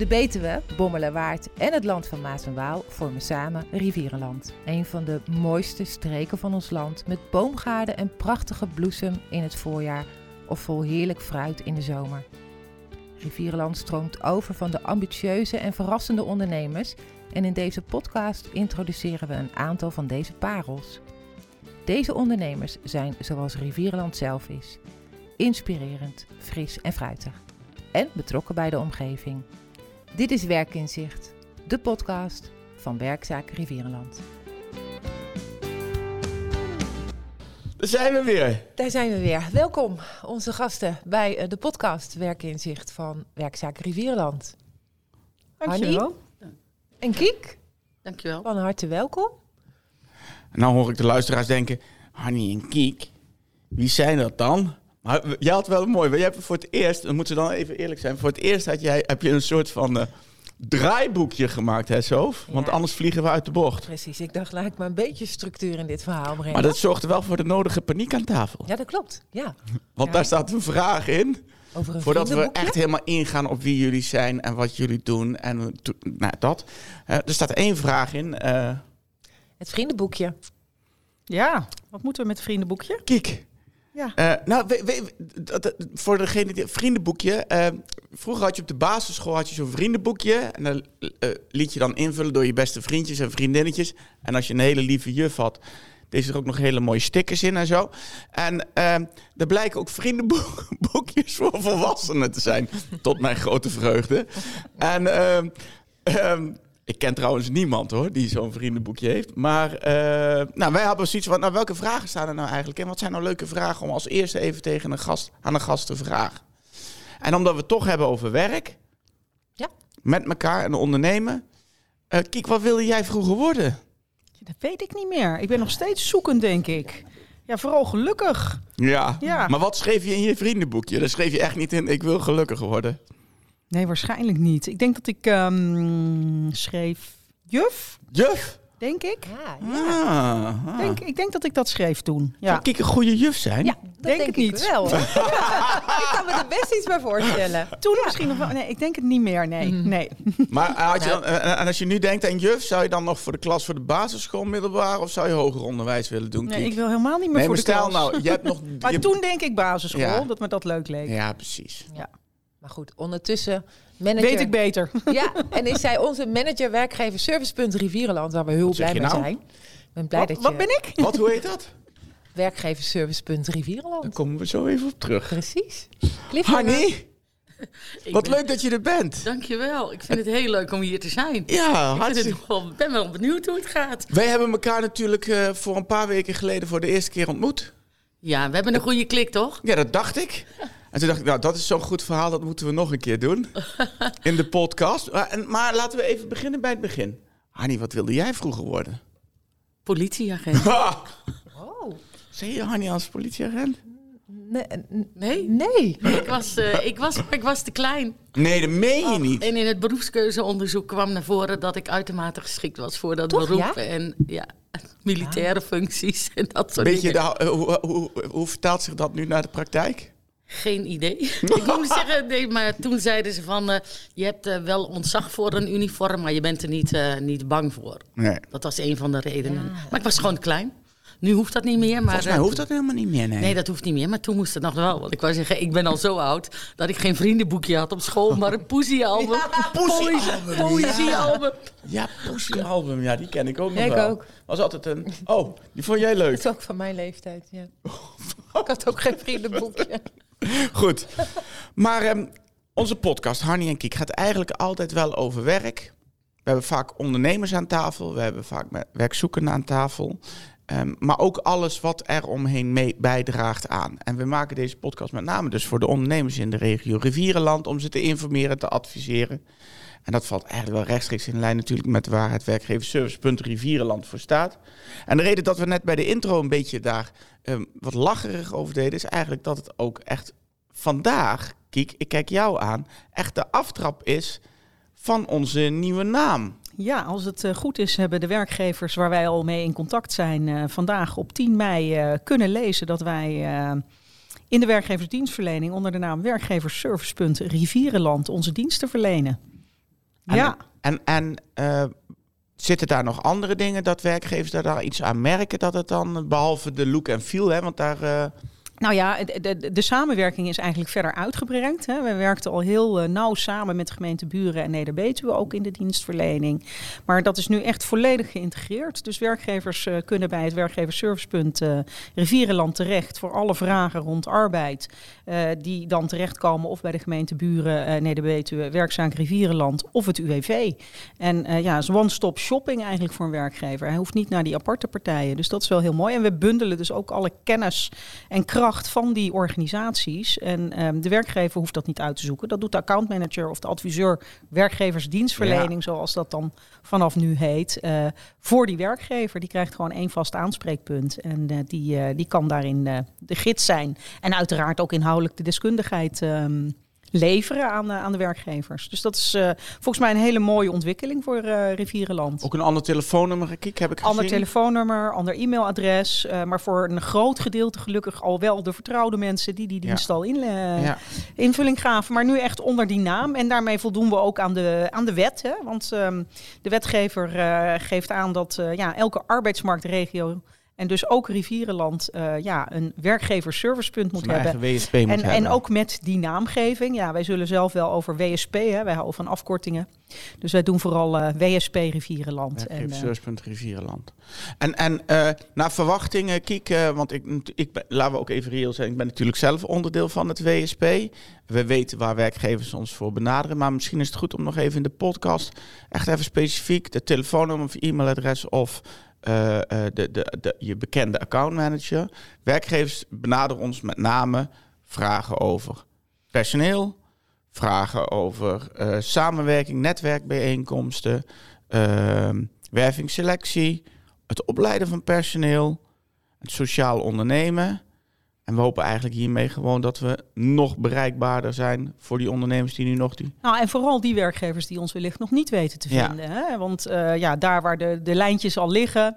De Betuwe, Bommelerwaard en het land van Maas en Waal vormen samen Rivierenland. Een van de mooiste streken van ons land met boomgaarden en prachtige bloesem in het voorjaar of vol heerlijk fruit in de zomer. Rivierenland stroomt over van de ambitieuze en verrassende ondernemers en in deze podcast introduceren we een aantal van deze parels. Deze ondernemers zijn zoals Rivierenland zelf is: inspirerend, fris en fruitig en betrokken bij de omgeving. Dit is Werkinzicht, de podcast van Werkzaak Rivierenland. Daar zijn we weer. Daar zijn we weer. Welkom, onze gasten, bij eh, de podcast Werkinzicht van Werkzaak Rivierenland. Dankjewel. En Kiek, Dankjewel. van harte welkom. En nou hoor ik de luisteraars denken, Hanny en Kiek, wie zijn dat dan? Maar jij had wel een mooi, je hebt voor het eerst, dan moeten we dan even eerlijk zijn, voor het eerst had jij, heb je een soort van eh, draaiboekje gemaakt, hè Soof? Want Ja. anders vliegen we uit de bocht. Precies, ik dacht, laat ik maar een beetje structuur in dit verhaal brengen. Maar dat zorgde wel voor de nodige paniek aan tafel. Ja, dat klopt. Ja. Want Ja. daar staat een vraag in, Over een voordat we echt helemaal ingaan op wie jullie zijn en wat jullie doen. En nou, dat. Eh, er staat één vraag in. eh Het vriendenboekje. Ja, wat moeten we met het vriendenboekje? Kiek. Eh, nou, dat- dat- voor degene die vriendenboekje. eh, vroeger had je op de basisschool had je zo'n vriendenboekje. En dan eh, liet je dan invullen door je beste vriendjes en vriendinnetjes. En als je een hele lieve juf had, deed ze er ook nog hele mooie stickers in en zo. En eh, er blijken ook vriendenboekjes voor volwassenen te zijn. tot mijn grote vreugde. En ehm, ehm, ik ken trouwens niemand hoor die zo'n vriendenboekje heeft. Maar eh, nou, wij hebben zoiets van, nou, welke vragen staan er nou eigenlijk in? Wat zijn nou leuke vragen om als eerste even tegen een gast, aan een gast te vragen? En omdat we het toch hebben over werk, Ja. met elkaar en ondernemen. eh Kiek, wat wilde jij vroeger worden? Dat weet ik niet meer. Ik ben nog steeds zoekend, denk ik. Ja, vooral gelukkig. Ja. Ja. Maar wat schreef je in je vriendenboekje? Daar schreef je echt niet in, ik wil gelukkig worden. Nee, waarschijnlijk niet. Ik denk dat ik ehm, schreef juf, Juf? denk ik. Ja, ja. Ah, ah. Denk, ik denk dat ik dat schreef toen. Ja. Zou Kiek een goede juf zijn? Ja, Dat denk, denk, ik ik niet. wel. ik kan me er best iets bij voorstellen. Toen misschien nog wel. Nee, ik denk het niet meer. Nee, Mhm. nee. Maar eh, had je dan, eh, en als je nu denkt aan juf, zou je dan nog voor de klas voor de basisschool middelbaar of zou je hoger onderwijs willen doen? nee ik wil helemaal niet meer nee, voor maar de stel klas. nou, je hebt nog. Maar je- toen denk ik basisschool, Ja. dat me dat leuk leek. Ja, precies. Maar goed, ondertussen manager. Weet ik beter. Ja, en is zij onze manager werkgever Servicepunt Rivierenland, waar we heel Wat blij je mee nou? zijn. Ik ben blij Wat, dat je wat ben ik? Wat, hoe heet dat? werkgever Servicepunt Daar Rivierenland. komen we zo even op terug. Precies. Hanny, Ik wat ben- leuk dat je er bent. Dankjewel. Ik vind het heel leuk om hier te zijn. Ja, ik hartstikke. wel, ben wel benieuwd hoe het gaat. Wij hebben elkaar natuurlijk eh, voor een paar weken geleden voor de eerste keer ontmoet. Ja, we hebben een goede klik, toch? Ja, dat dacht ik. En toen dacht ik, nou, dat is zo'n goed verhaal, dat moeten we nog een keer doen. In de podcast. Maar, en, maar laten we even beginnen bij het begin. Hanny, wat wilde jij vroeger worden? Politieagent. Oh. Zie je Hanny als politieagent? Nee. Nee? Nee. Ik was, eh, ik, was, ik was te klein. Nee, dat meen je niet. En in het beroepskeuzeonderzoek kwam naar voren dat ik uitermate geschikt was voor dat Toch, beroep. ja? En ja, militaire functies en dat soort dingen. de, hoe, hoe, hoe vertaalt zich dat nu naar de praktijk? Geen idee. ik moet zeggen, nee, maar toen zeiden ze van... eh, je hebt eh, wel ontzag voor een uniform, maar je bent er niet, eh, niet bang voor. Nee. Dat was een van de redenen. Maar ik was gewoon klein. Nu hoeft dat niet meer. Maar, Volgens mij eh, hoeft dat helemaal niet meer, nee. Nee, dat hoeft niet meer. Maar toen moest het nog wel. Want ik wou zeggen, ik ben al zo oud dat ik geen vriendenboekje had op school, maar een poesiealbum. poesiealbum, Poëzie- Poëziealbum. Ja, Pussy album, ja, die ken ik ook nog Ja, ik wel. ook. Was altijd een... Oh, die vond jij leuk. Dat is ook van mijn leeftijd, ja. Ik had ook geen vriendenboekje. Goed. Maar ehm, onze podcast, Hanny en Kiek, gaat eigenlijk altijd wel over werk. We hebben vaak ondernemers aan tafel. We hebben vaak werkzoekenden aan tafel. Ehm, maar ook alles wat er omheen mee bijdraagt aan. En we maken deze podcast met name dus voor de ondernemers in de regio Rivierenland... om ze te informeren, te adviseren. En dat valt eigenlijk wel rechtstreeks in lijn natuurlijk met waar het werkgeversservicepunt Rivierenland voor staat. En de reden dat we net bij de intro een beetje daar ehm, wat lacherig over deden... is eigenlijk dat het ook echt vandaag, Kiek, ik kijk jou aan... echt de aftrap is van onze nieuwe naam. Ja, als het eh, goed is, hebben de werkgevers waar wij al mee in contact zijn eh, vandaag op 10 mei eh, kunnen lezen dat wij in de werkgeversdienstverlening onder de naam Werkgeversservicepunt Rivierenland onze diensten verlenen. En, Ja. En, en zitten daar nog andere dingen dat werkgevers daar, daar iets aan merken dat het dan, behalve de look en feel, hè, want daar... Nou ja, de, de, de samenwerking is eigenlijk verder uitgebreid. Hè. We werkten al heel eh, nauw samen met de gemeente Buren en Neder-Betuwe, ook in de dienstverlening. Maar dat is nu echt volledig geïntegreerd. Dus werkgevers eh, kunnen bij het werkgeversservicepunt eh Rivierenland terecht voor alle vragen rond arbeid. die dan terechtkomen of bij de gemeente Buren, eh Neder-Betuwe, Werkzaak Rivierenland of het UWV. En ja, het is one-stop shopping eigenlijk voor een werkgever. Hij hoeft niet naar die aparte partijen. Dus dat is wel heel mooi. En we bundelen dus ook alle kennis en kracht van die organisaties. En ehm, de werkgever hoeft dat niet uit te zoeken. Dat doet de accountmanager of de adviseur werkgeversdienstverlening, zoals dat dan vanaf nu heet, eh, voor die werkgever. Die krijgt gewoon één vast aanspreekpunt. En eh, die, eh, die kan daarin de gids zijn. En uiteraard ook inhoudelijk de deskundigheid. ehm, leveren aan, de- aan de werkgevers. Dus dat is eh, volgens mij een hele mooie ontwikkeling voor eh Rivierenland. ook een ander telefoonnummer, Kiek, heb ik gezien. Ander telefoonnummer, ander e-mailadres. eh, maar voor een groot gedeelte gelukkig al wel de vertrouwde mensen die die dienst al in, eh, Ja. invulling gaven. Maar nu echt onder die naam. En daarmee voldoen we ook aan de, aan de wet. Hè? Want ehm, de wetgever eh, geeft aan dat eh, ja, elke arbeidsmarktregio... en dus ook Rivierenland eh, ja, een werkgeversservicepunt moet hebben. eigen WSP moet En, hebben. en ook met die naamgeving. Ja, wij zullen zelf wel over WSP, hè, wij houden van afkortingen. Dus wij doen vooral eh, WSP Rivierenland. En, eh, Werkgeversservicepunt Rivierenland. En, en naar verwachtingen, Kiek, want ik, ik ben, laten we ook even reëel zijn. Ik ben natuurlijk zelf onderdeel van het WSP. We weten waar werkgevers ons voor benaderen. Maar misschien is het goed om nog even in de podcast echt even specifiek de telefoonnummer of e-mailadres of eh, eh, de, de, de, je bekende accountmanager. Werkgevers benaderen ons met name vragen over personeel, vragen over eh, samenwerking, netwerkbijeenkomsten, ehm werving, selectie, het opleiden van personeel, het sociaal ondernemen. En we hopen eigenlijk hiermee gewoon dat we nog bereikbaarder zijn voor die ondernemers die nu nog die. Nou, en vooral die werkgevers die ons wellicht nog niet weten te Ja. vinden. Hè? Want eh, ja, daar waar de, de lijntjes al liggen,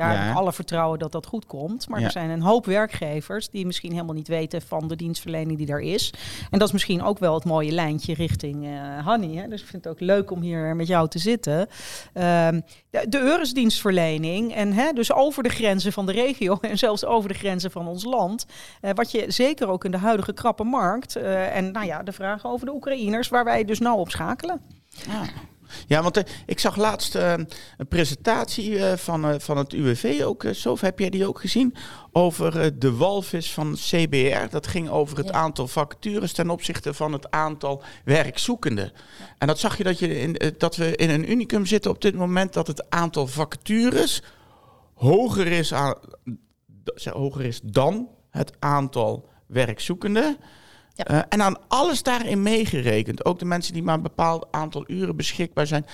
daar Ja. heb ik alle vertrouwen dat dat goed komt. Maar Ja. er zijn een hoop werkgevers die misschien helemaal niet weten van de dienstverlening die er is. En dat is misschien ook wel het mooie lijntje richting eh Hanny. Hè? Dus ik vind het ook leuk om hier met jou te zitten. Ehm, de, de Eurisdienstverlening, en hè, dus over de grenzen van de regio en zelfs over de grenzen van ons land. Eh, wat je zeker ook in de huidige krappe markt. eh, en nou ja, de vragen over de Oekraïners, waar wij dus nauw op schakelen. Ja, want eh, ik zag laatst eh, een presentatie eh, van, van het UWV ook. Sof, heb jij die ook gezien? Over de walvis van CBR. Dat ging over het Ja. aantal vacatures ten opzichte van het aantal werkzoekenden. En dat zag je dat, je in, dat we in een unicum zitten op dit moment dat het aantal vacatures hoger is, aan, hoger is dan het aantal werkzoekenden. Eh, en aan alles daarin meegerekend, ook de mensen die maar een bepaald aantal uren beschikbaar zijn.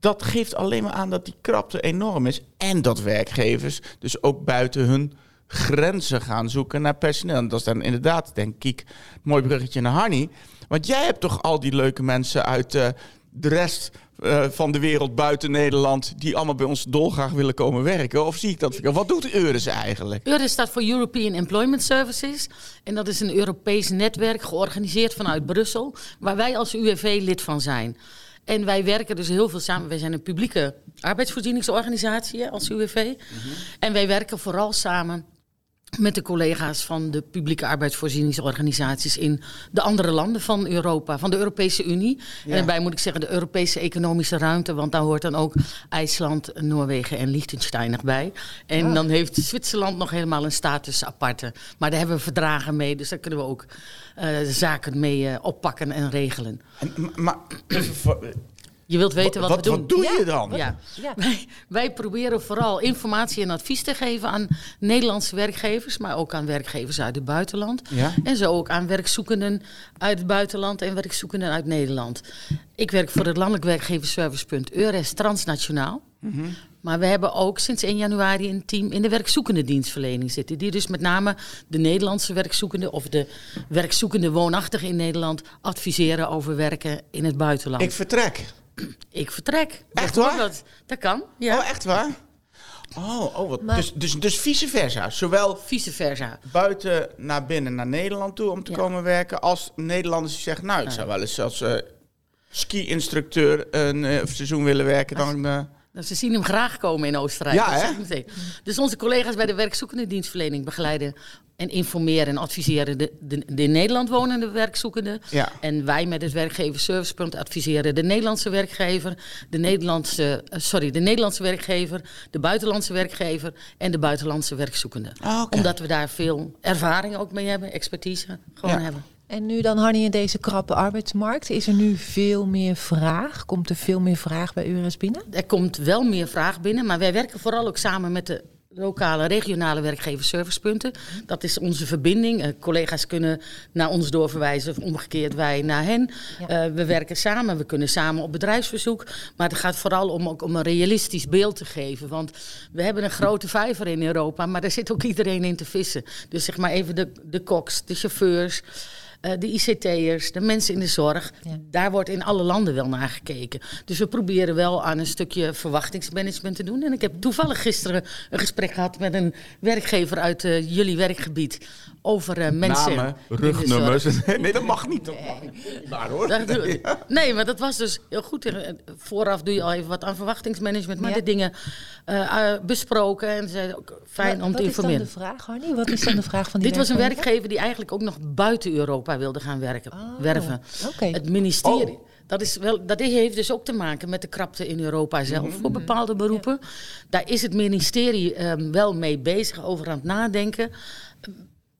Dat geeft alleen maar aan dat die krapte enorm is. En dat werkgevers dus ook buiten hun grenzen gaan zoeken naar personeel. En dat is dan inderdaad, denk ik, mooi bruggetje naar Harny. Want jij hebt toch al die leuke mensen uit eh, de rest eh, van de wereld buiten Nederland... die allemaal bij ons dolgraag willen komen werken? Of zie ik dat? Wat doet Euris eigenlijk? EURES staat voor European Employment Services. En dat is een Europees netwerk georganiseerd vanuit Brussel, waar wij als UWV lid van zijn. En wij werken dus heel veel samen. Wij zijn een publieke arbeidsvoorzieningsorganisatie als UWV. En wij werken vooral samen met de collega's van de publieke arbeidsvoorzieningsorganisaties in de andere landen van Europa, van de Europese Unie. En daarbij moet ik zeggen de Europese economische ruimte, want daar hoort dan ook IJsland, Noorwegen en Liechtenstein nog bij. En dan heeft Zwitserland nog helemaal een status aparte. Maar daar hebben we verdragen mee, dus daar kunnen we ook eh, zaken mee eh, oppakken en regelen. En, maar even voor- Je wilt weten wat, wat, we doen. wat doe Ja. je dan? Ja. Ja. Wij, wij proberen vooral informatie en advies te geven aan Nederlandse werkgevers, maar ook aan werkgevers uit het buitenland. Ja. En zo ook aan werkzoekenden uit het buitenland en werkzoekenden uit Nederland. Ik werk voor het landelijk werkgeversservicepunt EURES transnationaal. Mhm. Maar we hebben ook sinds 1 januari een team in de werkzoekende dienstverlening zitten. Die dus met name de Nederlandse werkzoekenden of de werkzoekende woonachtigen in Nederland adviseren over werken in het buitenland. Ik Ik, vertrek. Echt waar? Bijvoorbeeld. Dat kan, ja. Oh, echt waar? Oh, oh wat, Maar- dus, dus, dus vice versa. Zowel Vice versa. buiten naar binnen naar Nederland toe om te Ja. komen werken, als Nederlanders die zeggen, nou, ik zou wel eens als... eh, ski-instructeur een eh, seizoen willen werken, dan... eh, Nou, ze zien hem graag komen in Oostenrijk. Ja, hè? meteen. Dus onze collega's bij de werkzoekende dienstverlening begeleiden en informeren en adviseren de, de, de in Nederland wonende werkzoekenden. Ja. En wij met het werkgeverservicepunt adviseren de Nederlandse werkgever, de Nederlandse, eh, sorry, de Nederlandse werkgever, de buitenlandse werkgever en de buitenlandse werkzoekende. Ah. Omdat we daar veel ervaring ook mee hebben, expertise gewoon Ja. hebben. En nu dan, Hanny, in deze krappe arbeidsmarkt, is er nu veel meer vraag? Komt er veel meer vraag bij URS binnen? Er komt wel meer vraag binnen, maar wij werken vooral ook samen met de lokale, regionale werkgeverservicepunten. Dat is onze verbinding. Eh, collega's kunnen naar ons doorverwijzen of omgekeerd wij naar hen. Ja. Eh, we werken samen, we kunnen samen op bedrijfsverzoek. Maar het gaat vooral om, ook om een realistisch beeld te geven. Want we hebben een grote vijver in Europa, maar daar zit ook iedereen in te vissen. Dus zeg maar even de, de koks, de chauffeurs. Eh, de ICT'ers, de mensen in de zorg, Ja. daar wordt in alle landen wel naar gekeken. Dus we proberen wel aan een stukje verwachtingsmanagement te doen. En ik heb toevallig gisteren een gesprek gehad met een werkgever uit eh, jullie werkgebied over eh, mensen. Namen, rugnummers. Nee, dat mag niet. Dat mag niet. Maar hoor. Nee, maar dat was dus heel goed. Eh, Vooraf doe je al even wat aan verwachtingsmanagement, maar Ja. de dingen eh, besproken. En ze ook fijn om te Wat is dan informeren. de vraag, Hanny? Wat is dan de vraag van die Dit was een werkgever? die eigenlijk ook nog buiten Europa wilde gaan werken, Oh, werven. Oké. Het ministerie. Oh. Dat, is wel, dat heeft dus ook te maken met de krapte in Europa zelf Mhm. voor bepaalde beroepen. Daar is het ministerie ehm, wel mee bezig, over aan het nadenken.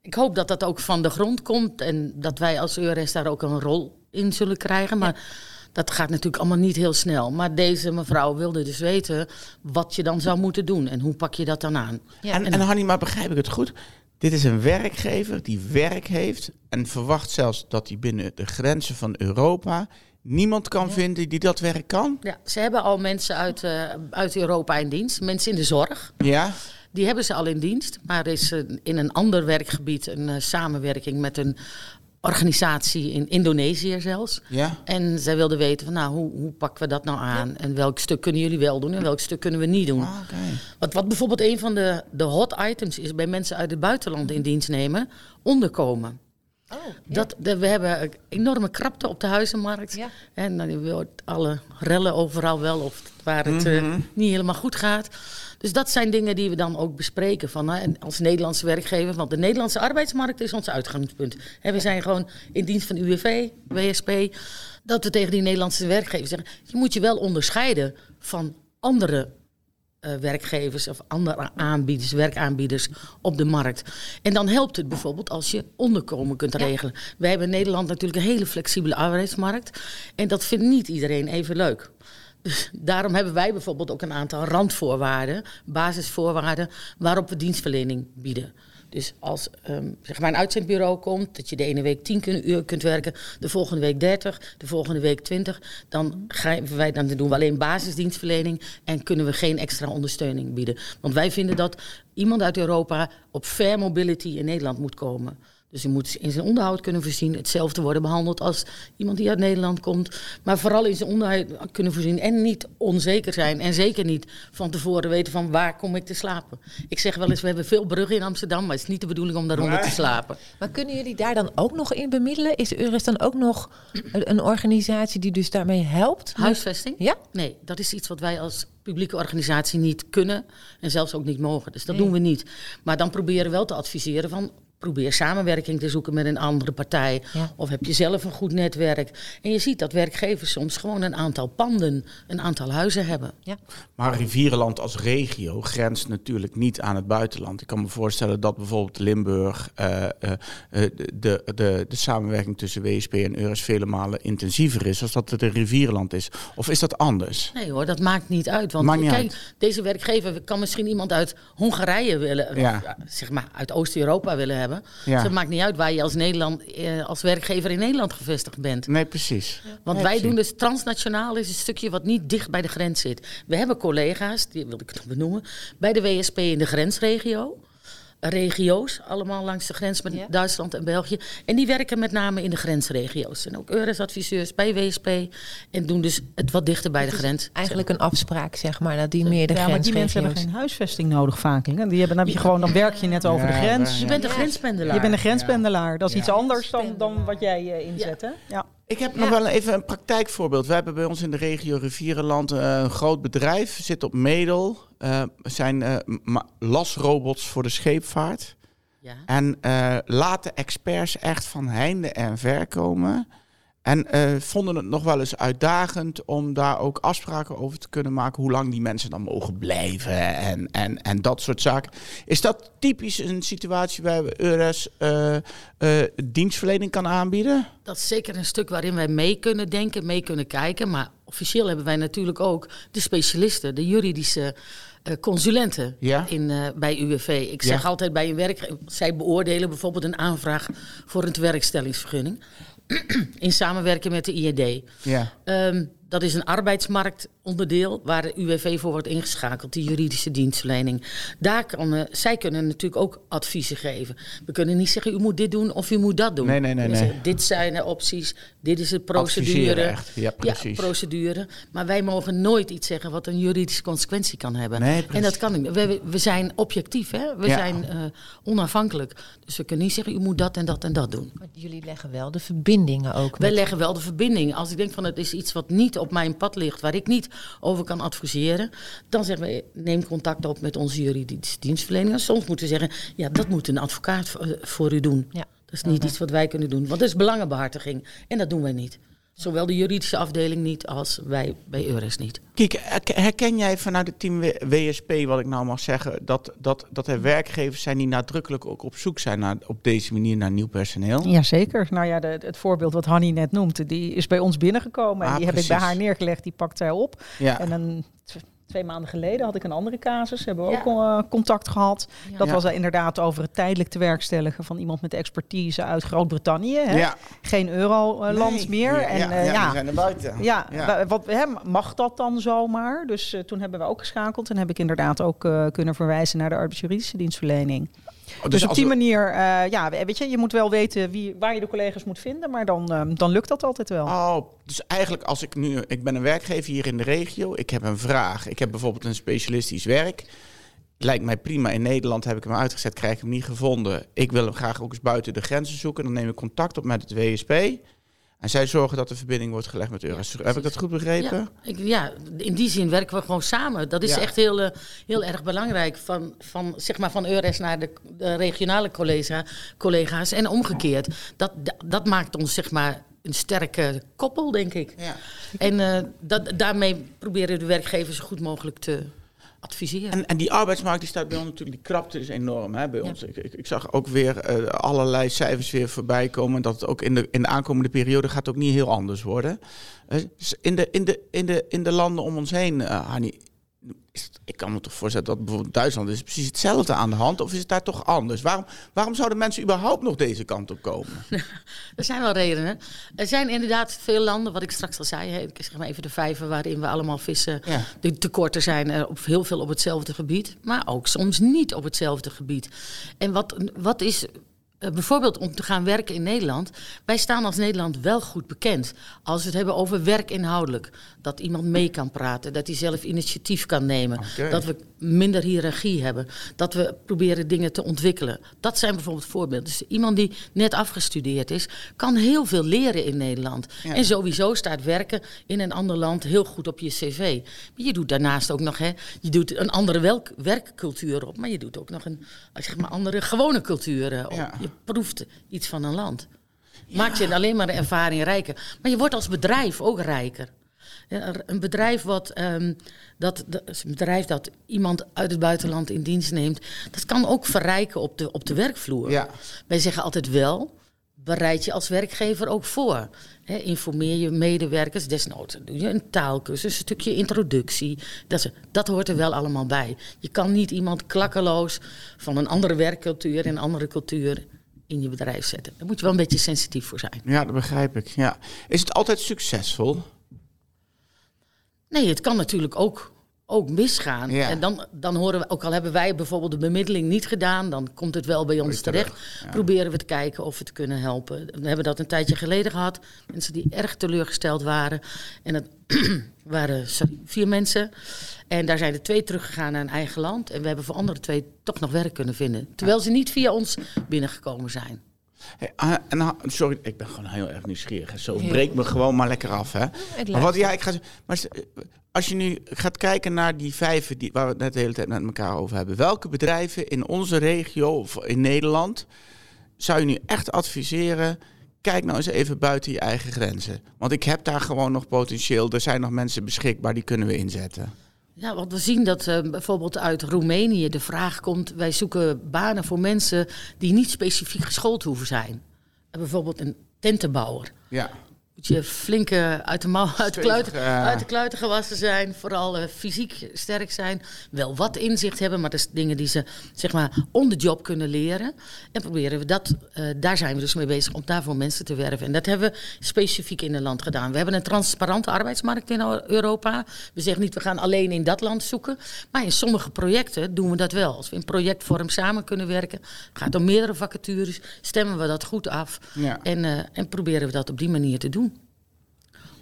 Ik hoop dat dat ook van de grond komt en dat wij als EURES daar ook een rol in zullen krijgen. Maar dat gaat natuurlijk allemaal niet heel snel. Maar deze mevrouw wilde dus weten wat je dan zou moeten doen en hoe pak je dat dan aan. Ja, En, en Hanni, maar begrijp ik het goed? Dit is een werkgever die werk heeft en verwacht zelfs dat hij binnen de grenzen van Europa niemand kan vinden die dat werk kan. Ja, ze hebben al mensen uit, eh, uit Europa in dienst, mensen in de zorg. Ja, Die hebben ze al in dienst, maar er is eh, in een ander werkgebied een eh, samenwerking met een organisatie in Indonesië zelfs. ja. En zij wilden weten van nou, hoe, hoe pakken we dat nou aan? En welk stuk kunnen jullie wel doen en welk stuk kunnen we niet doen? Ah, oké. Wat, wat bijvoorbeeld een van de, de hot items is bij mensen uit het buitenland in dienst nemen, onderkomen. Oh, ja. Dat, de- we hebben een enorme krapte op de huizenmarkt. Ja. En dan wordt alle rellen overal wel of waar het eh, Mhm. niet helemaal goed gaat. Dus dat zijn dingen die we dan ook bespreken van, hè, als Nederlandse werkgever. Want de Nederlandse arbeidsmarkt is ons uitgangspunt. En we zijn gewoon in dienst van UWV, WSP. Dat we tegen die Nederlandse werkgevers zeggen... je moet je wel onderscheiden van andere eh, werkgevers of andere aanbieders, werkaanbieders op de markt. En dan helpt het bijvoorbeeld als je onderkomen kunt regelen. Wij hebben in Nederland natuurlijk een hele flexibele arbeidsmarkt. En dat vindt niet iedereen even leuk. Daarom hebben wij bijvoorbeeld ook een aantal randvoorwaarden, basisvoorwaarden, waarop we dienstverlening bieden. Dus als ehm, zeg maar een uitzendbureau komt, dat je de ene week 10 kun- uur kunt werken, de volgende week 30, de volgende week 20, dan, grijpen wij, dan doen we alleen basisdienstverlening en kunnen we geen extra ondersteuning bieden. Want wij vinden dat iemand uit Europa op fair mobility in Nederland moet komen. Dus hij moet in zijn onderhoud kunnen voorzien, hetzelfde worden behandeld als iemand die uit Nederland komt. Maar vooral in zijn onderhoud kunnen voorzien en niet onzeker zijn. En zeker niet van tevoren weten van waar kom ik te slapen. Ik zeg wel eens, we hebben veel bruggen in Amsterdam, maar het is niet de bedoeling om daaronder te slapen. Maar kunnen jullie daar dan ook nog in bemiddelen? Is Uris dan ook nog een, een organisatie die dus daarmee helpt? Huisvesting? Ja? Nee, dat is iets wat wij als publieke organisatie niet kunnen en zelfs ook niet mogen. Dus dat Nee. doen we niet. Maar dan proberen we wel te adviseren van probeer samenwerking te zoeken met een andere partij. Ja. Of heb je zelf een goed netwerk. En je ziet dat werkgevers soms gewoon een aantal panden, een aantal huizen hebben. Ja. Maar Rivierenland als regio grenst natuurlijk niet aan het buitenland. Ik kan me voorstellen dat bijvoorbeeld Limburg eh, eh, eh, de, de, de, de samenwerking tussen WSP en Eures vele malen intensiever is als dat het in Rivierenland is. Of is dat anders? Nee hoor, dat maakt niet uit. Want Maakt niet kijk, uit. deze werkgever kan misschien iemand uit Hongarije willen, Ja. of, ja, zeg maar uit Oost-Europa willen hebben. Ja. Dus het maakt niet uit waar je als, Nederland, eh, als werkgever in Nederland gevestigd bent. Nee, precies. Want wij doen dus transnationaal is een stukje wat niet dicht bij de grens zit. We hebben collega's, die wil ik nog benoemen, bij de WSP in de grensregio. Regio's, allemaal langs de grens met Ja. Duitsland en België. En die werken met name in de grensregio's. En ook EURES-adviseurs bij WSP. En doen dus het wat dichter bij de grens. Eigenlijk een afspraak, zeg maar, dat die meer de Ja, maar die mensen hebben geen huisvesting nodig vaak. hè. Die hebben, dan heb je gewoon, dan werk je net over de Ja, grens. Je bent een grenspendelaar. Je bent een grenspendelaar. Dat is Ja. iets anders dan, dan wat jij eh, inzet. Hè? Ja. Ik heb nog wel even een praktijkvoorbeeld. We hebben bij ons in de regio Rivierenland uh, een groot bedrijf, zit op Medel. Uh, zijn uh, lasrobots voor de scheepvaart. Ja. En laten experts echt van heinde en ver komen. En uh, vonden het nog wel eens uitdagend om daar ook afspraken over te kunnen maken. Hoe lang die mensen dan mogen blijven en, en, en dat soort zaken. Is dat typisch een situatie waar EURES uh, uh, dienstverlening kan aanbieden? Dat is zeker een stuk waarin wij mee kunnen denken, mee kunnen kijken. Maar officieel hebben wij natuurlijk ook de specialisten, de juridische consulenten ja? in, bij UWV. Ik zeg altijd bij een werk, zij beoordelen bijvoorbeeld een aanvraag voor een werkstellingsvergunning. In samenwerking met de IED. Ja. Um, dat is een arbeidsmarktonderdeel waar de UWV voor wordt ingeschakeld, die juridische dienstverlening. Daar kan, uh, zij kunnen natuurlijk ook adviezen geven. We kunnen niet zeggen, u moet dit doen of u moet dat doen. Nee, nee, nee. nee. Zeggen, dit zijn de opties, dit is de procedure. Echt. Ja, precies. Ja, procedure. Maar wij mogen nooit iets zeggen wat een juridische consequentie kan hebben. Nee, en dat kan niet. We, we zijn objectief, hè? we zijn uh, onafhankelijk. Dus we kunnen niet zeggen, u moet dat en dat en dat doen. Maar jullie leggen wel de verbindingen ook. Wij leggen wel de verbindingen. Als ik denk van het is iets wat niet op mijn pad ligt, waar ik niet over kan adviseren, dan zeggen we, neem contact op met onze juridische dienstverlening. Soms moeten we zeggen, ja, dat moet een advocaat eh, voor u doen. Ja. Dat is niet iets wat wij kunnen doen, want dat is belangenbehartiging. En dat doen wij niet. Zowel de juridische afdeling niet als wij bij EURES niet. Kijk, herken jij vanuit het team WSP, wat ik nou mag zeggen, dat, dat, dat er werkgevers zijn die nadrukkelijk ook op zoek zijn naar, op deze manier naar nieuw personeel? Jazeker. Nou ja, de, het voorbeeld wat Hanny net noemt, die is bij ons binnengekomen. en ah, die heb ik bij haar neergelegd, die pakt zij op. Ja. En een Twee maanden geleden had ik een andere casus. Hebben we ook uh, contact gehad. Dat was er inderdaad over het tijdelijk te werkstelligen van iemand met expertise uit Groot-Brittannië. Ja. Geen euroland meer. En, ja, uh, ja, zijn er buiten. Ja, Wat, hè, mag dat dan zomaar? Dus uh, toen hebben we ook geschakeld en heb ik inderdaad ook kunnen verwijzen naar de arbeidsjuridische dienstverlening. Oh, dus, dus, op die manier, uh, ja, weet je, je moet wel weten wie, waar je de collega's moet vinden, maar dan, um, dan lukt dat altijd wel. Oh, dus eigenlijk als ik nu, ik ben een werkgever hier in de regio, ik heb een vraag. Ik heb bijvoorbeeld een specialistisch werk. Lijkt mij prima. In Nederland heb ik hem uitgezet, krijg ik hem niet gevonden. Ik wil hem graag ook eens buiten de grenzen zoeken. Dan neem ik contact op met het WSP. En zij zorgen dat de verbinding wordt gelegd met Eures. Heb ik dat goed begrepen? Ja, ik, ja, in die zin werken we gewoon samen. Dat is echt heel, uh, heel erg belangrijk. Van, van, zeg maar van Eures naar de, de regionale collega, collega's en omgekeerd. Dat, dat maakt ons zeg maar een sterke koppel, denk ik. Ja. En uh, dat, daarmee proberen de werkgevers zo goed mogelijk te, adviseren. En, en die arbeidsmarkt die staat bij ons natuurlijk, die krapte is enorm hè, bij ons. Ik, ik, zag ook weer uh, allerlei cijfers weer voorbij komen. Dat het ook in de, in de aankomende periode gaat ook niet heel anders worden. Uh, in, de, in, de, in, de, in de landen om ons heen, uh, Hani, ik kan me toch voorstellen dat bijvoorbeeld Duitsland is precies hetzelfde aan de hand. Of is het daar toch anders? Waarom, waarom zouden mensen überhaupt nog deze kant op komen? er zijn wel redenen. Er zijn inderdaad veel landen, wat ik straks al zei. Ik zeg maar even de vijven waarin we allemaal vissen. De tekorten zijn er op heel veel op hetzelfde gebied. Maar ook soms niet op hetzelfde gebied. En wat, wat is eh, bijvoorbeeld om te gaan werken in Nederland. Wij staan als Nederland wel goed bekend. Als we het hebben over werk inhoudelijk. Dat iemand mee kan praten. Dat hij zelf initiatief kan nemen. Dat we minder hiërarchie hebben. Dat we proberen dingen te ontwikkelen. Dat zijn bijvoorbeeld voorbeelden. Dus iemand die net afgestudeerd is, kan heel veel leren in Nederland. En sowieso staat werken in een ander land heel goed op je cv. Maar je doet daarnaast ook nog, hè, je doet een andere werkcultuur op. Maar je doet ook nog een zeg maar, andere gewone cultuur op. Ja proeft iets van een land. Maakt je alleen maar de ervaring rijker. Maar je wordt als bedrijf ook rijker. Een bedrijf, wat, um, dat, een bedrijf dat iemand uit het buitenland in dienst neemt, dat kan ook verrijken op de, op de werkvloer. Ja. Wij zeggen altijd wel, bereid je als werkgever ook voor. informeer je medewerkers, desnoods doe je een taalkursus, een stukje introductie. Dat, dat hoort er wel allemaal bij. Je kan niet iemand klakkeloos van een andere werkcultuur en een andere cultuur in je bedrijf zetten. Daar moet je wel een beetje sensitief voor zijn. Ja, dat begrijp ik. Ja. Is het altijd succesvol? Nee, het kan natuurlijk ook, ook misgaan. Ja. En dan, dan horen we, ook al hebben wij bijvoorbeeld de bemiddeling niet gedaan, dan komt het wel bij ons terecht. Proberen we te kijken of we het kunnen helpen. We hebben dat een tijdje geleden gehad. Mensen die erg teleurgesteld waren. En dat waren sorry, vier mensen. En daar zijn er twee teruggegaan naar hun eigen land. En we hebben voor andere twee toch nog werk kunnen vinden. Terwijl ze niet via ons binnengekomen zijn. Hey, ah, en, sorry, ik ben gewoon heel erg nieuwsgierig. Zo Heel breek me gewoon maar lekker af, hè? Maar, wat, ja, ik ga, maar s- als je nu gaat kijken naar die vijven die, waar we het net de hele tijd met elkaar over hebben. Welke bedrijven in onze regio of in Nederland zou je nu echt adviseren... Kijk nou eens even buiten je eigen grenzen. Want ik heb daar gewoon nog potentieel. Er zijn nog mensen beschikbaar, die kunnen we inzetten. Ja, want we zien dat eh, bijvoorbeeld uit Roemenië de vraag komt: wij zoeken banen voor mensen die niet specifiek geschoold hoeven zijn. Bijvoorbeeld een tentenbouwer. Ja. Moet je flinke uit de, mouw, uit, de kluiten, uit de kluiten gewassen zijn. Vooral eh, fysiek sterk zijn. Wel wat inzicht hebben, maar dat is dingen die ze zeg maar on the job kunnen leren. En proberen we dat, eh, daar zijn we dus mee bezig om daarvoor mensen te werven. En dat hebben we specifiek in een land gedaan. We hebben een transparante arbeidsmarkt in Europa. We zeggen niet, we gaan alleen in dat land zoeken. Maar in sommige projecten doen we dat wel. Als we in projectvorm samen kunnen werken, gaat om meerdere vacatures, stemmen we dat goed af. Ja. En, eh, en proberen we dat op die manier te doen.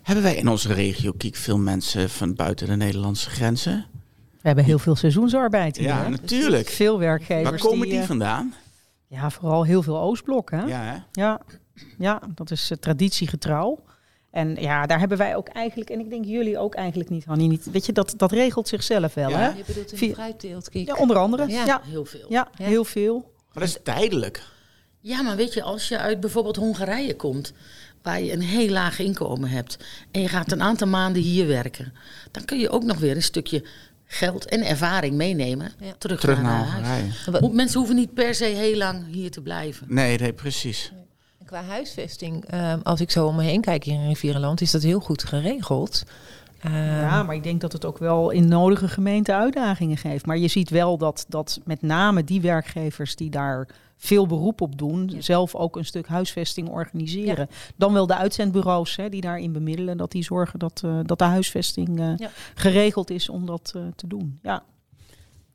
Hebben wij in onze regio, Kiek, veel mensen van buiten de Nederlandse grenzen? We hebben heel veel seizoensarbeid hier. Ja, hè? natuurlijk. Veel werkgevers. Waar komen die eh, vandaan? Ja, vooral heel veel Oostblok. Hè? Ja, hè? Ja, ja dat is uh, traditiegetrouw. En ja, daar hebben wij ook eigenlijk, en ik denk jullie ook eigenlijk niet, Hannie, niet. Weet je, dat, dat regelt zichzelf wel, Ja. hè? Je bedoelt in fruitteelt, Kiek. Ja, onder andere. Ja. Ja, ja, Heel veel. Ja. heel veel. Maar dat is tijdelijk. Ja, maar weet je, als je uit bijvoorbeeld Hongarije komt, waar je een heel laag inkomen hebt, en je gaat een aantal maanden hier werken, dan kun je ook nog weer een stukje geld en ervaring meenemen Ja. terug, Terug naar, naar huis. Ho- Mensen hoeven niet per se heel lang hier te blijven. Nee, nee, precies. Qua huisvesting, ehm, als ik zo om me heen kijk hier in Rivierenland, is dat heel goed geregeld. Ehm, Ja, maar ik denk dat het ook wel in nodige gemeenten uitdagingen geeft. Maar je ziet wel dat, dat met name die werkgevers die daar veel beroep op doen, Ja. zelf ook een stuk huisvesting organiseren. Dan wel de uitzendbureaus hè, die daarin bemiddelen, dat die zorgen dat, eh, dat de huisvesting eh, Ja. geregeld is om dat eh, te doen. Ja.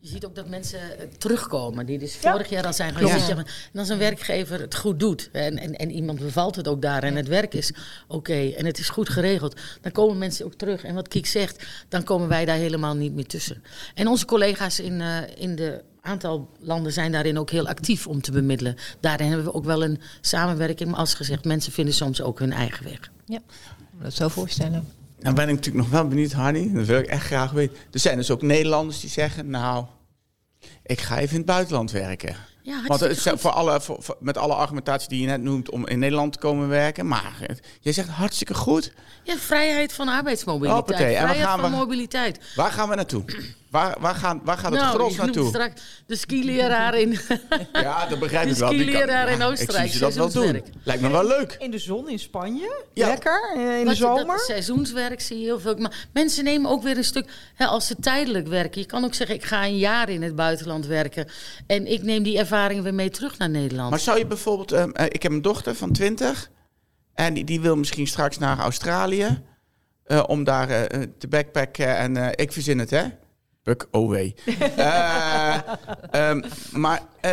Je ziet ook dat mensen eh, terugkomen, die dus Ja. vorig jaar al zijn geweest. Ja. En als een werkgever het goed doet en, en, en iemand bevalt het ook daar en het werk is oké en het is goed geregeld, dan komen mensen ook terug. En wat Kiek zegt, dan komen wij daar helemaal niet meer tussen. En onze collega's in, eh, in de aantal landen zijn daarin ook heel actief om te bemiddelen. Daarin hebben we ook wel een samenwerking. Maar als gezegd, mensen vinden soms ook hun eigen weg. ja, ik me dat zo voorstellen. Nou ben ik natuurlijk nog wel benieuwd, Hardy. Dat wil ik echt graag weten. Er zijn dus ook Nederlanders die zeggen, nou, ik ga even in het buitenland werken. Ja, Want het voor alle, voor, voor- met alle argumentatie die je net noemt om in Nederland te komen werken. Maar jij zegt hartstikke goed. Ja, vrijheid van arbeidsmobiliteit. Hoppatee, en waar Vrijheid gaan van we- mobiliteit. Waar gaan we naartoe? Waar, waar, gaan, waar gaat het nou, gros naartoe? straks de skileraar in... Ja, dat begrijp de ik wel. Kan- skileraar in Oostenrijk, Ik zie ze dat wel doen. Lijkt me wel leuk. In de zon in Spanje, Ja. lekker, eh, in de Dat- zomer. Dat seizoenswerk zie je heel veel. Maar mensen nemen ook weer een stuk, hè, als ze tijdelijk werken. Je kan ook zeggen, ik ga een jaar in het buitenland werken. En ik neem die ervaringen weer mee terug naar Nederland. Maar zou je bijvoorbeeld... ehm, eh, ik heb een dochter van 20. En die, die wil misschien straks naar Australië. eh, om daar eh, te backpacken. En eh, ik verzin het, hè? Puk, oh wee. Eh, ehm, maar eh,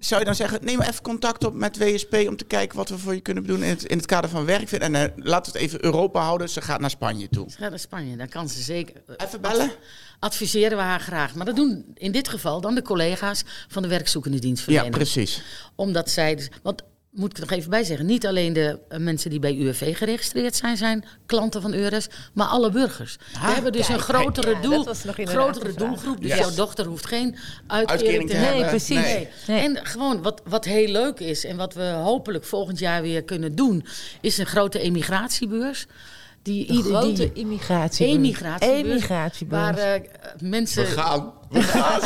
zou je dan zeggen... Neem even contact op met WSP... om te kijken wat we voor je kunnen doen in het, in het kader van werk. En eh, laten we het even Europa houden. Ze gaat naar Spanje toe. Ze gaat naar Spanje, dan kan ze zeker. Even bellen? Adviseren we haar graag. Maar dat doen in dit geval dan de collega's van de werkzoekende Ja, dienstverlening. precies. Omdat zij, dus, want moet ik er nog even bij zeggen, niet alleen de eh, mensen die bij UWV geregistreerd zijn, zijn klanten van EURES, maar alle burgers. Ah, We hebben dus kijk, een grotere, ja, doel, inderdaad grotere doelgroep. Dus Yes. jouw dochter hoeft geen uitkering, Uitkering te te hebben. Nee, precies. Nee. Nee. En gewoon wat, wat heel leuk is en wat we hopelijk volgend jaar weer kunnen doen, is een grote emigratiebeurs. Die, De grote die immigratiebeurs. emigratiebeurs, Emigratiebeurs. waar eh, mensen... gaan. Ja,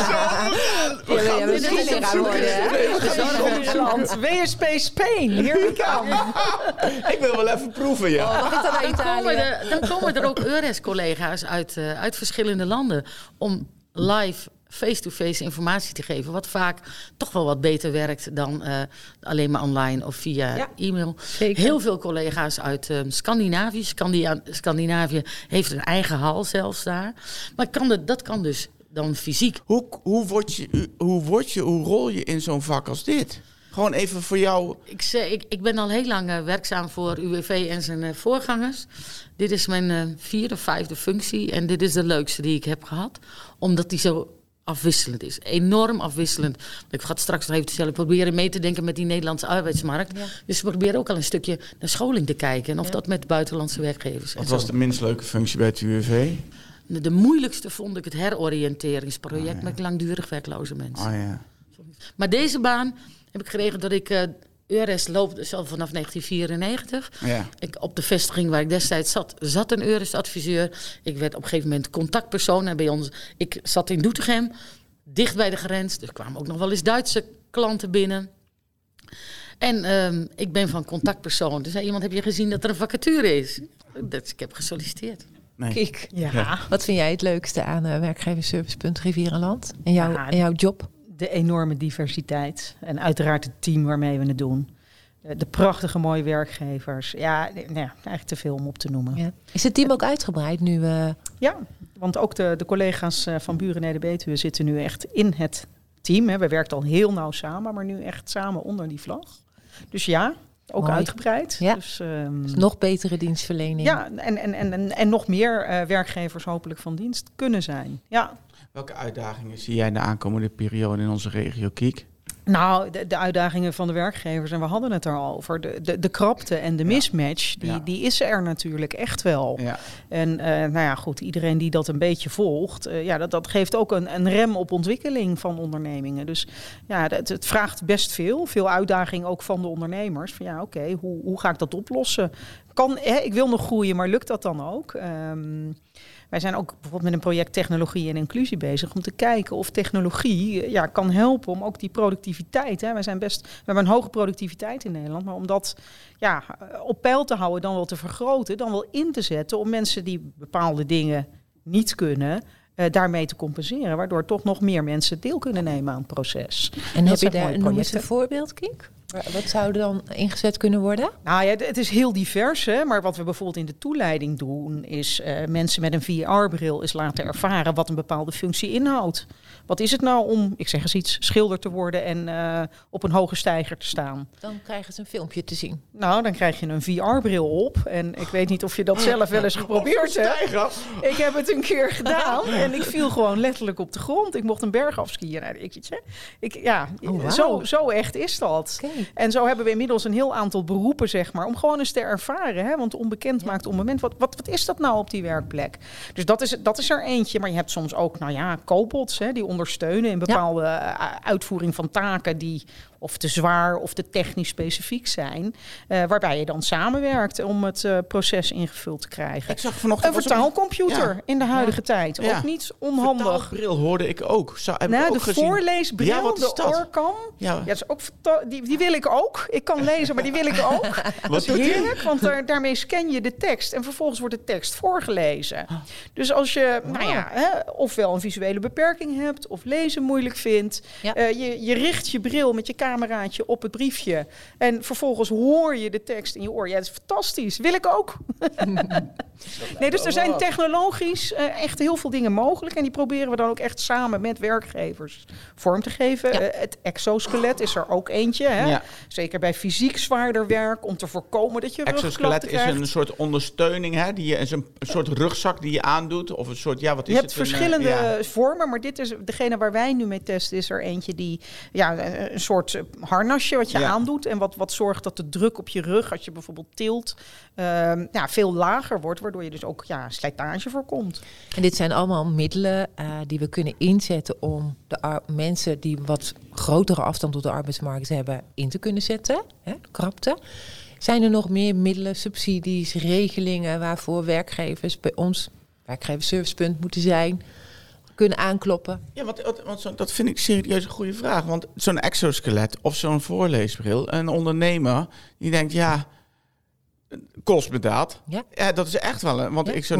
ja, we dit is zijn een leraar worden, hè? WSP Spain, here we come. Ik wil wel even proeven, ja. Oh, mag ik dan komen, Italië? er, dan komen er ook EURES-collega's uit, eh, uit verschillende landen om live face-to-face informatie te geven. Wat vaak toch wel wat beter werkt dan eh, alleen maar online of via Ja, e-mail. zeker. Heel veel collega's uit eh, Scandinavië. Scandia- Scandinavië heeft een eigen hal zelfs daar. Maar kan de, dat kan dus dan fysiek. Hoe, hoe, word je, hoe, word je, hoe rol je in zo'n vak als dit? Gewoon even voor jou. Ik, zeg, ik, ik ben al heel lang eh, werkzaam voor UWV en zijn eh, voorgangers. Dit is mijn eh, vierde, vijfde functie. En dit is de leukste die ik heb gehad. Omdat die zo afwisselend is. Enorm afwisselend. Ik ga het straks nog even. Ik probeer mee te denken met die Nederlandse arbeidsmarkt. Ja. Dus we proberen ook al een stukje naar scholing te kijken. En of Ja. dat met buitenlandse werkgevers. Wat zo. was de minst leuke functie bij het UWV? De, moeilijkste vond ik het heroriënteringsproject ja. met langdurig werkloze mensen. Oh ja. Maar deze baan heb ik geregeld dat ik... eh EURES loop dus al vanaf 1994. Ja. Ik, op de vestiging waar ik destijds zat, zat een EURES-adviseur. Ik werd op een gegeven moment contactpersoon. En bij ons, ik zat in Doetinchem, dicht bij de grens. Dus er kwamen ook nog wel eens Duitse klanten binnen. En ehm, ik ben van contactpersoon. Dus zei iemand, heb je gezien dat er een vacature is? Dat, ik heb gesolliciteerd. Nee. Kik. Ja, Ja. Wat vind jij het leukste aan eh werkgeversservice.rivier Rivierenland? En jouw, Ja, en jouw job? de enorme diversiteit. En uiteraard het team waarmee we het doen. De, de prachtige mooie werkgevers. Ja, nee, nou ja, eigenlijk te veel om op te noemen. Ja. Is het team ook uitgebreid nu? eh, Ja, want ook de, de collega's eh, van Buren Neder-Betuwe zitten nu echt in het team. Hè. We werken al heel nauw samen, maar nu echt samen onder die vlag. Dus ja, ook Mooi. uitgebreid. Ja. Dus, ehm, nog betere dienstverlening? ja, en, en, en, en, en nog meer eh, werkgevers hopelijk van dienst kunnen zijn. Ja, Welke uitdagingen zie jij in de aankomende periode in onze regio Kiek? Nou, de, de uitdagingen van de werkgevers, en we hadden het er al over. De, de, de krapte en de Ja. mismatch, die, Ja. die is er natuurlijk echt wel. Ja. En eh, nou ja, goed, iedereen die dat een beetje volgt, eh, ja, dat, dat geeft ook een, een rem op ontwikkeling van ondernemingen. Dus ja, het, het vraagt best veel. Veel uitdaging ook van de ondernemers. Van ja, oké, hoe, hoe ga ik dat oplossen? Kan, hè, ik wil nog groeien, maar lukt dat dan ook? Ehm, wij zijn ook bijvoorbeeld met een project technologie en inclusie bezig om te kijken of technologie eh, ja, kan helpen om ook die productiviteit. Hè. Wij zijn best, we hebben een hoge productiviteit in Nederland, maar om dat ja, eh, op peil te houden, dan wel te vergroten, dan wel in te zetten om mensen die bepaalde dingen niet kunnen, eh, daarmee te compenseren. Waardoor toch nog meer mensen deel kunnen nemen aan het proces. En Dat heb je daar een projecten. voorbeeld, Kink? Wa- Wat zou er dan ingezet kunnen worden? Nou ja, het is heel divers, hè? maar wat we bijvoorbeeld in de toeleiding doen, is eh, mensen met een VR-bril eens laten ervaren wat een bepaalde functie inhoudt. Wat is het nou om, ik zeg eens iets, schilder te worden en eh, op een hoge steiger te staan? Dan krijgen ze een filmpje te zien. Nou, dan krijg je een VR-bril op. En ik weet niet of je dat zelf wel eens geprobeerd hebt. Ik heb het een keer gedaan en ik viel gewoon letterlijk op de grond. Ik mocht een berg afskiën. Nou, ik, weet je, ik, ja, Oh, zo, zo echt is dat. En zo hebben we inmiddels een heel aantal beroepen, zeg maar, om gewoon eens te ervaren. Hè? Want onbekend maakt onbemind. Wat, wat, wat is dat nou op die werkplek? Dus dat is, dat is er eentje. Maar je hebt soms ook, nou ja, cobots hè, die ondersteunen in bepaalde eh, uitvoering van taken die of te zwaar of te technisch specifiek zijn. eh, waarbij je dan samenwerkt om het eh, proces ingevuld te krijgen. Ik zag vanochtend... Een er vertaalcomputer Ja. in de huidige tijd. Ja. Ook niet onhandig. bril hoorde ik ook. Zou, heb ik Nou, ook de gezien. voorleesbril, Ja, wat is de dat? Orcam. Ja, is ook die, die wil ik ook. Ik kan lezen, maar die wil ik ook. Dat is heerlijk, want daar, daarmee scan je de tekst en vervolgens wordt de tekst voorgelezen. Ah. Dus als je, nou ja, hè, ofwel een visuele beperking hebt of lezen moeilijk vindt, eh, je, je richt je bril met je cameraatje op het briefje en vervolgens hoor je de tekst in je oor. Ja, dat is fantastisch. Wil ik ook. nee, dus er zijn technologisch eh, echt heel veel dingen mogelijk en die proberen we dan ook echt samen met werkgevers vorm te geven. Ja. Eh, het exoskelet is er ook eentje. Hè? Ja. Zeker bij fysiek zwaarder werk, om te voorkomen dat je Exoskelet is krijgt. een soort ondersteuning, hè? Die je, is een, een soort rugzak die je aandoet. Of een soort, ja, wat is Je hebt het? Een, eh, verschillende ja. vormen, maar dit is degene waar wij nu mee testen. Is er eentje die ja, een soort eh, harnasje wat je Ja. aandoet en wat, wat zorgt dat de druk op je rug, als je bijvoorbeeld tilt, ehm, ja, veel lager wordt, waardoor je dus ook ja, slijtage voorkomt. En dit zijn allemaal middelen eh, die we kunnen inzetten om de ar- mensen die wat grotere afstand tot de arbeidsmarkt hebben in te kunnen zetten. Hè, krapte. Zijn er nog meer middelen, subsidies, regelingen waarvoor werkgevers bij ons, werkgeversservicepunt moeten zijn, kunnen aankloppen? Ja, want, want- want zo- dat vind ik serieus een goede vraag. Want zo'n exoskelet of zo'n voorleesbril, een ondernemer die denkt, ja, kost me dat. Ja. Ja, dat is echt wel een. Want Ja, ik zo'n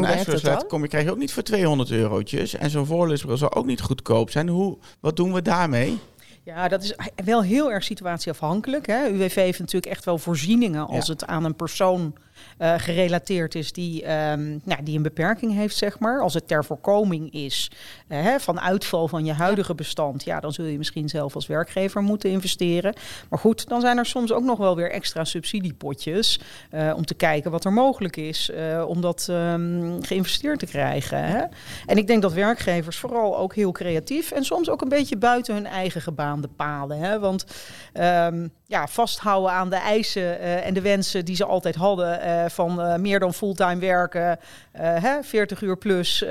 dan? kom je krijg je ook niet voor 200 eurotjes. En zo'n voorleesbril zou ook niet goedkoop zijn. Hoe, wat doen we daarmee? Ja, dat is wel heel erg situatieafhankelijk. Hè. UWV heeft natuurlijk echt wel voorzieningen als Ja. het aan een persoon uh, gerelateerd is die, um, nou, die een beperking heeft, zeg maar. Als het ter voorkoming is uh, hè, van uitval van je huidige bestand, ja, dan zul je misschien zelf als werkgever moeten investeren. Maar goed, dan zijn er soms ook nog wel weer extra subsidiepotjes uh, om te kijken wat er mogelijk is om dat um, geïnvesteerd te krijgen. Hè? En ik denk dat werkgevers vooral ook heel creatief en soms ook een beetje buiten hun eigen gebaande paden. Hè? Want um, ja, vasthouden aan de eisen en de wensen die ze altijd hadden uh, van uh, meer dan fulltime werken, hè, 40 uur plus,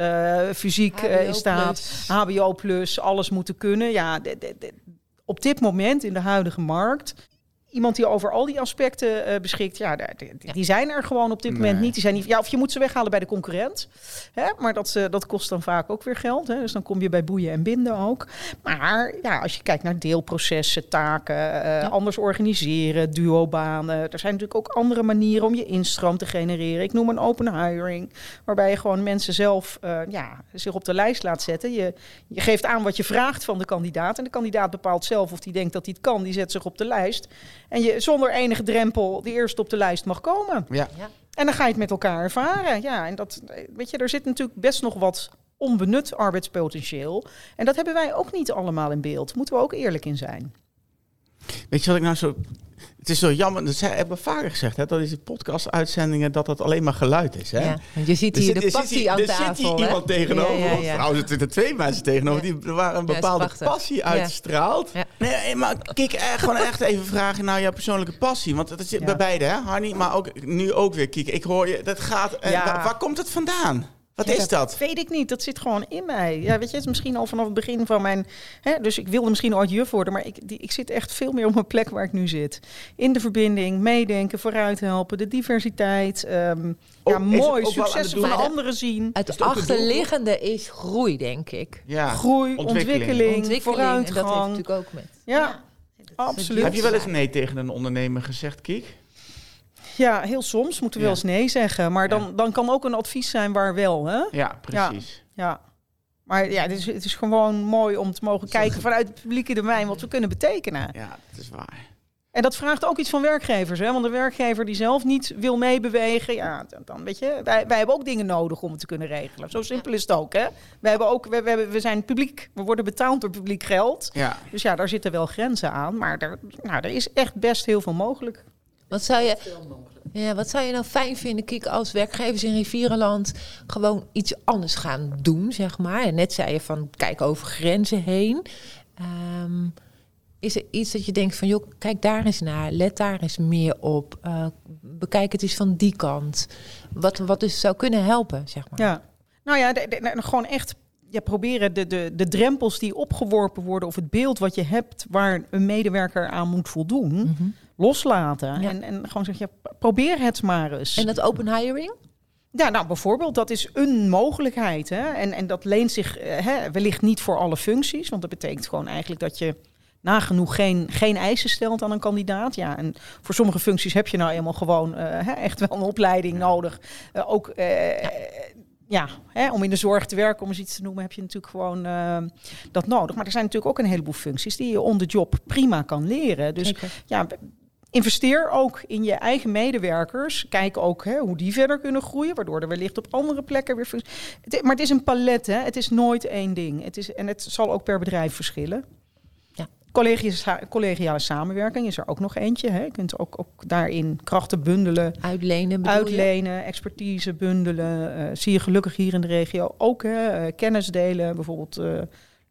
fysiek in staat, plus. HBO plus, alles moeten kunnen. Ja, op dit moment in de huidige markt iemand die over al die aspecten uh, beschikt, ja, die, die, zijn er gewoon op dit moment niet. Die zijn niet. Ja, of je moet ze weghalen bij de concurrent. Hè? Maar dat, uh, dat kost dan vaak ook weer geld. Hè? Dus dan kom je bij boeien en binden ook. Maar ja, als je kijkt naar deelprocessen, taken, uh, ja. anders organiseren, duobanen. Er zijn natuurlijk ook andere manieren om je instroom te genereren. Ik noem een open hiring, waarbij je gewoon mensen zelf ja, zich op de lijst laat zetten. Je, je geeft aan wat je vraagt van de kandidaat. En de kandidaat bepaalt zelf of hij denkt dat hij het kan. Die zet zich op de lijst. En je zonder enige drempel de eerste op de lijst mag komen. Ja. ja. En dan ga je het met elkaar ervaren. Ja, en dat, weet je, er zit natuurlijk best nog wat onbenut arbeidspotentieel. En dat hebben wij ook niet allemaal in beeld. Moeten we ook eerlijk in zijn. Weet je wat ik nou zo het is zo jammer, dat hebben vaker gezegd, hè, dat deze podcast-uitzendingen, dat dat alleen maar geluid is. Hè? Ja, je ziet hier de passie aan tafel. Er zit hier iemand tegenover ja, ja, Trouwens, er zitten twee mensen tegenover die waar een bepaalde passie uitstraalt. Nee, maar kijk, echt, gewoon echt even vragen naar jouw persoonlijke passie. Want dat zit bij beide, hè, Harnie, maar ook nu ook weer, kijk, ik hoor je, dat gaat, eh, waar, waar komt het vandaan? Wat is dat? Weet ik niet. Dat zit gewoon in mij. Ja, weet je, het is misschien al vanaf het begin van mijn. Hè, dus ik wilde misschien ooit juf worden, maar ik, die, ik zit echt veel meer op mijn plek waar ik nu zit. In de verbinding, meedenken, vooruit helpen, de diversiteit. Um, ja, mooi, successen van anderen zien. Het achterliggende is groei, denk ik. Ja, groei, ontwikkeling, ontwikkeling, ontwikkeling vooruitgang. En dat heeft natuurlijk ook met. Ja, ja absoluut. Heb je wel eens nee tegen een ondernemer gezegd, Kiek? Ja, heel soms moeten we wel eens nee zeggen. Maar dan, dan kan ook een advies zijn waar wel. Hè? Ja, precies. Ja. Maar ja, het is, het is gewoon mooi om te mogen kijken vanuit het publieke domein wat we kunnen betekenen. Ja, dat is waar. En dat vraagt ook iets van werkgevers. Hè? Want de werkgever die zelf niet wil meebewegen, ja, dan weet je, wij, wij hebben ook dingen nodig om het te kunnen regelen. Zo simpel is het ook. Hè? We, hebben ook we, we, hebben, we zijn publiek, we worden betaald door publiek geld. Ja. Dus ja, daar zitten wel grenzen aan. Maar er, nou, er is echt best heel veel mogelijk. Wat zou je, ja, wat zou je nou fijn vinden, Kik, als werkgevers in Rivierenland gewoon iets anders gaan doen, zeg maar? En net zei je van, kijk over grenzen heen. Um, is er iets dat je denkt van, joh, kijk daar eens naar, let daar eens meer op. Uh, bekijk het eens van die kant. Wat, wat dus zou kunnen helpen, zeg maar. Ja, nou ja, de, de, gewoon echt ja, proberen de, de, de drempels die opgeworpen worden... of het beeld wat je hebt waar een medewerker aan moet voldoen... Mm loslaten. En, en gewoon zeggen, ja, probeer het maar eens. En dat open hiring? Ja, nou bijvoorbeeld, dat is een mogelijkheid. Hè? En, en dat leent zich eh, hè, wellicht niet voor alle functies. Want dat betekent gewoon eigenlijk dat je nagenoeg geen, geen eisen stelt aan een kandidaat. Ja, en voor sommige functies heb je nou eenmaal gewoon uh, echt wel een opleiding nodig. Uh, ook uh, ja. ja hè, om in de zorg te werken, om eens iets te noemen, heb je natuurlijk gewoon dat nodig. Maar er zijn natuurlijk ook een heleboel functies die je on the job prima kan leren. Dus ja, Investeer ook in je eigen medewerkers. Kijk ook hè, hoe die verder kunnen groeien, waardoor er wellicht op andere plekken weer. Het, maar het is een palet, hè? het is nooit één ding. Het is, en het zal ook per bedrijf verschillen. Ja. Collegiale samenwerking is er ook nog eentje. Hè. Je kunt ook, ook daarin krachten bundelen. Uitlenen. Uitlenen, expertise bundelen. Uh, zie je gelukkig hier in de regio ook. Hè, uh, kennis delen, bijvoorbeeld. Uh,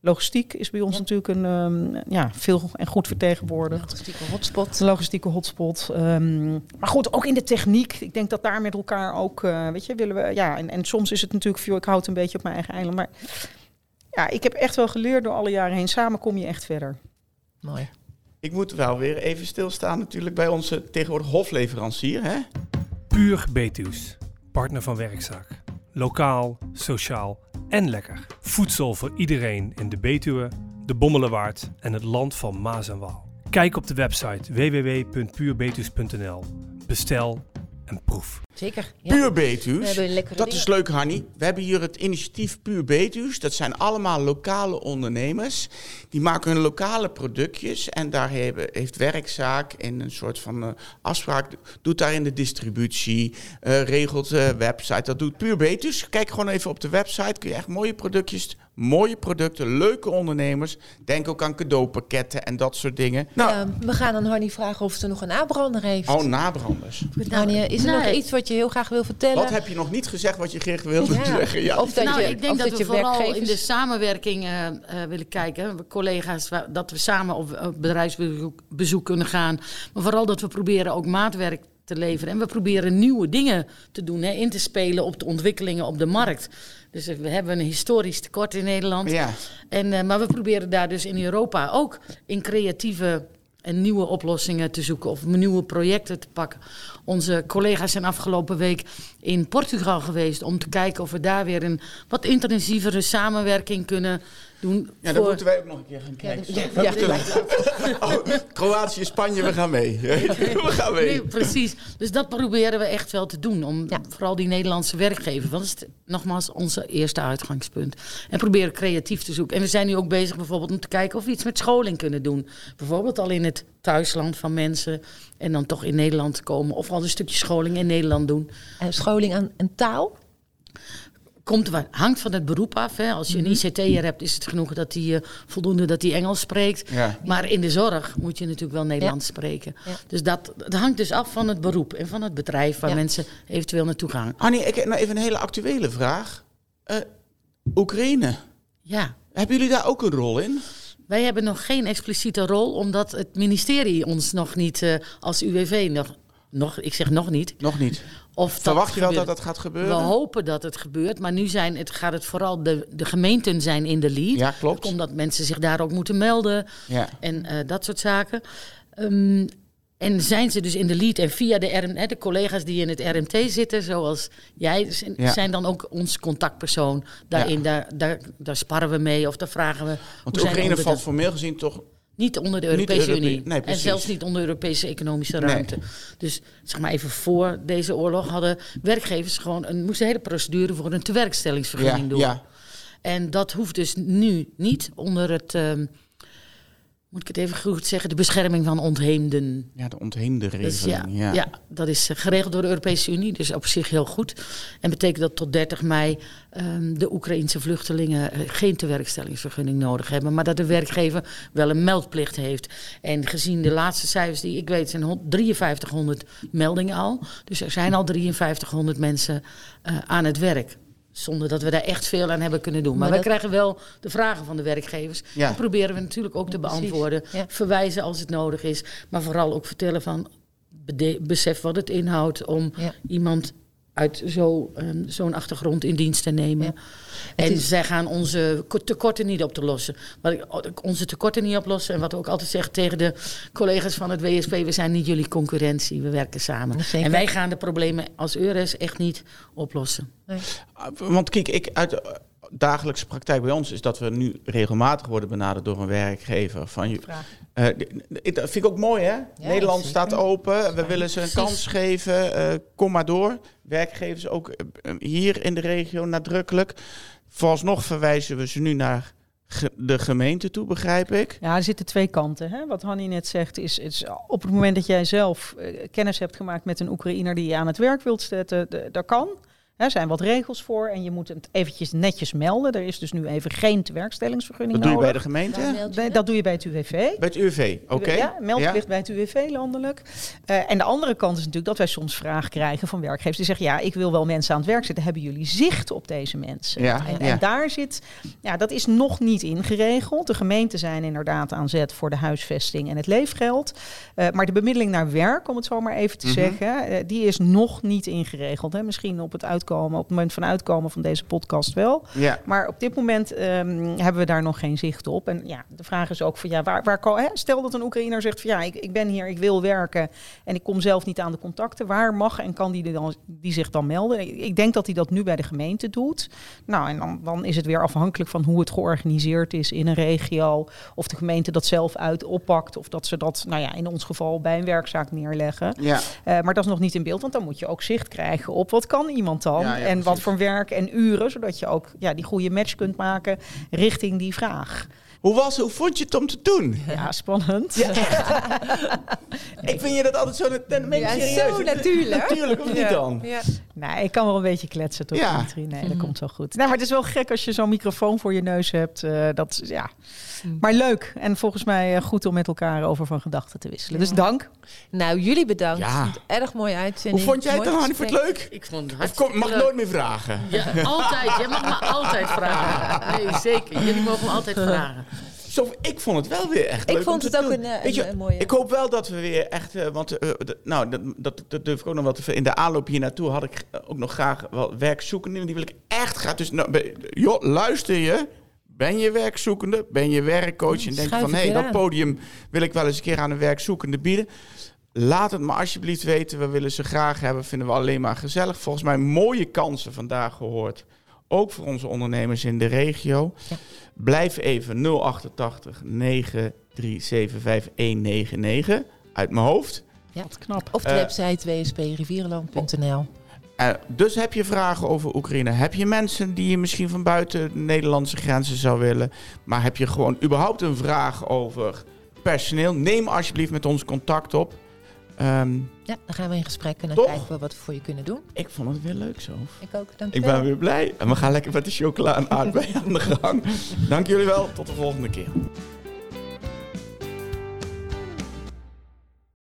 Logistiek is bij ons natuurlijk een um, ja, veel en goed vertegenwoordigd. Logistieke hotspot. Logistieke hotspot. Um, maar goed, ook in de techniek. Ik denk dat daar met elkaar ook, uh, weet je, willen we. Ja, en, en soms is het natuurlijk veel. Ik houd een beetje op mijn eigen eiland. Maar ja, ik heb echt wel geleerd door alle jaren heen. Samen kom je echt verder. Mooi. Ik moet wel weer even stilstaan natuurlijk bij onze tegenwoordig hofleverancier. Hè? Puur Betuws, partner van Werkzaak. Lokaal, sociaal en lekker. Voedsel voor iedereen in de Betuwe, de Bommelenwaard en het land van Maas en Waal. Kijk op de website www.puurbetuws.nl. Bestel en proef. Zeker. Ja. Puur We Betuws. Dat dingen. is leuk, Hanny. We hebben hier het initiatief Puur Betuws. Dat zijn allemaal lokale ondernemers. Die maken hun lokale productjes. En daar hebben, heeft werkzaak in een soort van eh, afspraak. Doet daar in de distributie. eh, regelt de website. Dat doet Puur Betuws. Kijk gewoon even op de website. Kun je echt mooie productjes. Mooie producten, leuke ondernemers. Denk ook aan cadeaupakketten en dat soort dingen. Nou, Ja, we gaan aan Hanny vragen of ze nog een aanbrander heeft. oh, nabranders. Is er nog iets wat je heel graag wil vertellen? Wat heb je nog niet gezegd wat je graag wilde Ja. zeggen? Ja. Of dat nou, je, ik denk of dat, dat we je vooral werkgevers... in de samenwerking eh, eh, willen kijken. We collega's, dat we samen op, op bedrijfsbezoek bezoek kunnen gaan. Maar vooral dat we proberen ook maatwerk te leveren. En we proberen nieuwe dingen te doen. Hè, in te spelen op de ontwikkelingen op de markt. Dus eh, we hebben een historisch tekort in Nederland. Ja. En, eh, maar we proberen daar dus in Europa ook in creatieve en nieuwe oplossingen te zoeken of nieuwe projecten te pakken. Onze collega's zijn afgelopen week in Portugal geweest om te kijken of we daar weer een wat intensievere samenwerking kunnen doen. Ja, dan voor- moeten wij ook nog een keer gaan kijken. Ja, ja, ja. Oh, Kroatië, Spanje, we gaan mee. we gaan mee. Nee, precies. Dus dat proberen we echt wel te doen. Om Ja. vooral die Nederlandse werkgever. Want dat is nogmaals onze eerste uitgangspunt. En proberen creatief te zoeken. En we zijn nu ook bezig bijvoorbeeld om te kijken of we iets met scholing kunnen doen. Bijvoorbeeld al in het thuisland van mensen. En dan toch in Nederland komen. Of al een stukje scholing in Nederland doen. En scholing aan een taal? Komt hangt van het beroep af. Hè. Als je Mhm. een ICT'er hebt, is het genoeg dat hij voldoende dat hij Engels spreekt. Ja. Maar in de zorg moet je natuurlijk wel Nederlands spreken. Ja. Dus dat, dat hangt dus af van het beroep en van het bedrijf waar mensen eventueel naartoe gaan. Annie, ik heb nou even een hele actuele vraag. Eh, Oekraïne, Ja, hebben jullie daar ook een rol in? wij hebben nog geen expliciete rol, omdat het ministerie ons nog niet eh, als UWV nog, nog, ik zeg nog niet. Nog niet. Of dat Verwacht je wel dat gebeurt. dat gaat We gebeuren? hopen dat het gebeurt, maar nu zijn het, gaat het vooral de, de gemeenten zijn in de lead. Ja, klopt. Omdat mensen zich daar ook moeten melden. Ja. en eh, dat soort zaken. Ehm, en zijn ze dus in de lead en via de, RM, de collega's die in het RMT zitten, zoals jij, zijn, Ja. zijn dan ook ons contactpersoon daarin. Daar, daar, daar sparren we mee of daar vragen we. Want Oekraïne valt de- formeel gezien toch... niet onder de Europese Europe- Unie. nee, en zelfs niet onder de Europese economische Nee. ruimte. Dus zeg maar even voor deze oorlog hadden werkgevers gewoon een, moesten een hele procedure voor een Ja, tewerkstellingsvergunning doen. ja. En dat hoeft dus nu niet onder het, ehm, moet ik het even goed zeggen, de bescherming van ontheemden. ja, de ontheemde Dus ja, regeling. ja. ja. dat is eh, geregeld door de Europese Unie, dus op zich heel goed. En betekent dat tot 30 mei ehm, de Oekraïense vluchtelingen eh, geen tewerkstellingsvergunning nodig hebben, maar dat de werkgever wel een meldplicht heeft. En gezien de laatste cijfers die ik weet, zijn hon- 5300 meldingen al. Dus er zijn al 5300 mensen eh, aan het werk. Zonder dat we daar echt veel aan hebben kunnen doen. Maar, Maar wij dat- krijgen wel de vragen van de werkgevers. Ja. Die proberen we natuurlijk ook te beantwoorden. Ja. Verwijzen als het nodig is. Maar vooral ook vertellen van besef wat het inhoudt om Ja. iemand uit zo, ehm, zo'n achtergrond in dienst te nemen. Ja. En is- zij gaan onze ko- tekorten niet op te lossen. Wat ik, onze tekorten niet oplossen. En wat we ook altijd zeggen tegen de collega's van het WSP... we zijn niet jullie concurrentie, we werken samen. En wij gaan de problemen als EURES echt niet oplossen. Ah, Want kijk, ik uit dagelijkse praktijk bij ons is dat we nu regelmatig worden benaderd door een werkgever. Van, je- eh, d- dat vind ik ook mooi, hè? Nederland zeker. staat open. We willen ze een kans geven. eh, kom maar door. Werkgevers ook eh, hier in de regio nadrukkelijk. Vooralsnog verwijzen we ze nu naar de gemeente toe, begrijp ik. Ja, er zitten twee kanten. Hè? Wat Hanni net zegt, is, is op het moment dat jij zelf kennis hebt gemaakt met een Oekraïner die je aan het werk wilt zetten, dat kan. Er zijn wat regels voor en je moet het eventjes netjes melden. Er is dus nu even geen tewerkstellingsvergunning Dat doe je bij de gemeente? Daar dat doe je bij het UWV. Bij het UV, oké. Ja, meldplicht bij het UWV landelijk. Eh, en de andere kant is natuurlijk dat wij soms vragen krijgen van werkgevers die zeggen: ja, ik wil wel mensen aan het werk zetten. Hebben jullie zicht op deze mensen? Ja, en, ja. en daar zit, ja, dat is nog niet ingeregeld. De gemeenten zijn inderdaad aan zet voor de huisvesting en het leefgeld. Eh, maar de bemiddeling naar werk, om het zo maar even te Mhm. zeggen, eh, die is nog niet ingeregeld. Hè. Misschien op het uitkomen. Op het moment van uitkomen van deze podcast wel. Ja. Maar op dit moment ehm, hebben we daar nog geen zicht op. En ja, de vraag is ook van ja, waar, waar ko- hè, stel dat een Oekraïner zegt van ja, ik, ik ben hier, ik wil werken en ik kom zelf niet aan de contacten. Waar mag en kan die, dan, die zich dan melden? Ik, ik denk dat hij dat nu bij de gemeente doet. Nou, en dan, dan is het weer afhankelijk van hoe het georganiseerd is in een regio. Of de gemeente dat zelf uit oppakt. Of dat ze dat, nou ja, in ons geval bij een werkzaak neerleggen. Ja. Eh, maar dat is nog niet in beeld, want dan moet je ook zicht krijgen op wat kan iemand dan Ja, ja, en wat voor werk en uren, zodat je ook ja, die goede match kunt maken richting die vraag. Hoe was Hoe vond je het om te doen? Ja, spannend. Ik vind je dat altijd zo... Ik Ja, serieus. zo natuurlijk. Natuurlijk, of niet Ja. dan? Ja. Nee, ik kan wel een beetje kletsen toch, Ja. Dimitri? Nee, dat komt wel goed. Nee, maar het is wel gek als je zo'n microfoon voor je neus hebt. eh, dat, is- ja. Maar leuk. En volgens mij eh, goed om met elkaar over van gedachten te wisselen. Dus dank. Nou, jullie bedankt. Ja. Erg mooie Hoe uitzending. vond jij het Mooi dan, Hanni? Vond het leuk? Ik vond het hartstikke kom, mag leuk. nooit meer vragen? Ja, altijd. Jij mag me altijd vragen. Nee, zeker. Jullie mogen me altijd vragen. Zo, ik vond het wel weer echt Ik leuk vond om te het ook doen. een, eh, je, een- een mooie- Ik hoop wel dat we weer echt... eh, want eh, nou, dat, dat, dat durf ik ook nog wel te ver- In de aanloop hier naartoe had ik eh, ook nog graag wel werkzoekenden. Die wil ik echt graag... Dus nou, joh, luister je... Ben je werkzoekende? Ben je werkcoach? En denk je van, hé, weer dat podium wil ik wel eens een keer aan een werkzoekende bieden. Laat het maar alsjeblieft weten. We willen ze graag hebben. Vinden we alleen maar gezellig. Volgens mij mooie kansen vandaag gehoord. Ook voor onze ondernemers in de regio. Ja. Blijf even 088 9375 199 uit mijn hoofd. Wat knap. Of de Eh, website wsprivierenland.nl. Eh, dus heb je vragen over Oekraïne? Heb je mensen die je misschien van buiten de Nederlandse grenzen zou willen? Maar heb je gewoon überhaupt een vraag over personeel? Neem alsjeblieft met ons contact op. Ehm, Ja, dan gaan we in gesprek en dan Toch? kijken we wat we voor je kunnen doen. ik vond het weer leuk zo. Ik ook, dank Ik ben weer blij. En we gaan lekker met de chocola en aardbeien aan de gang. Dank jullie wel. Tot de volgende keer.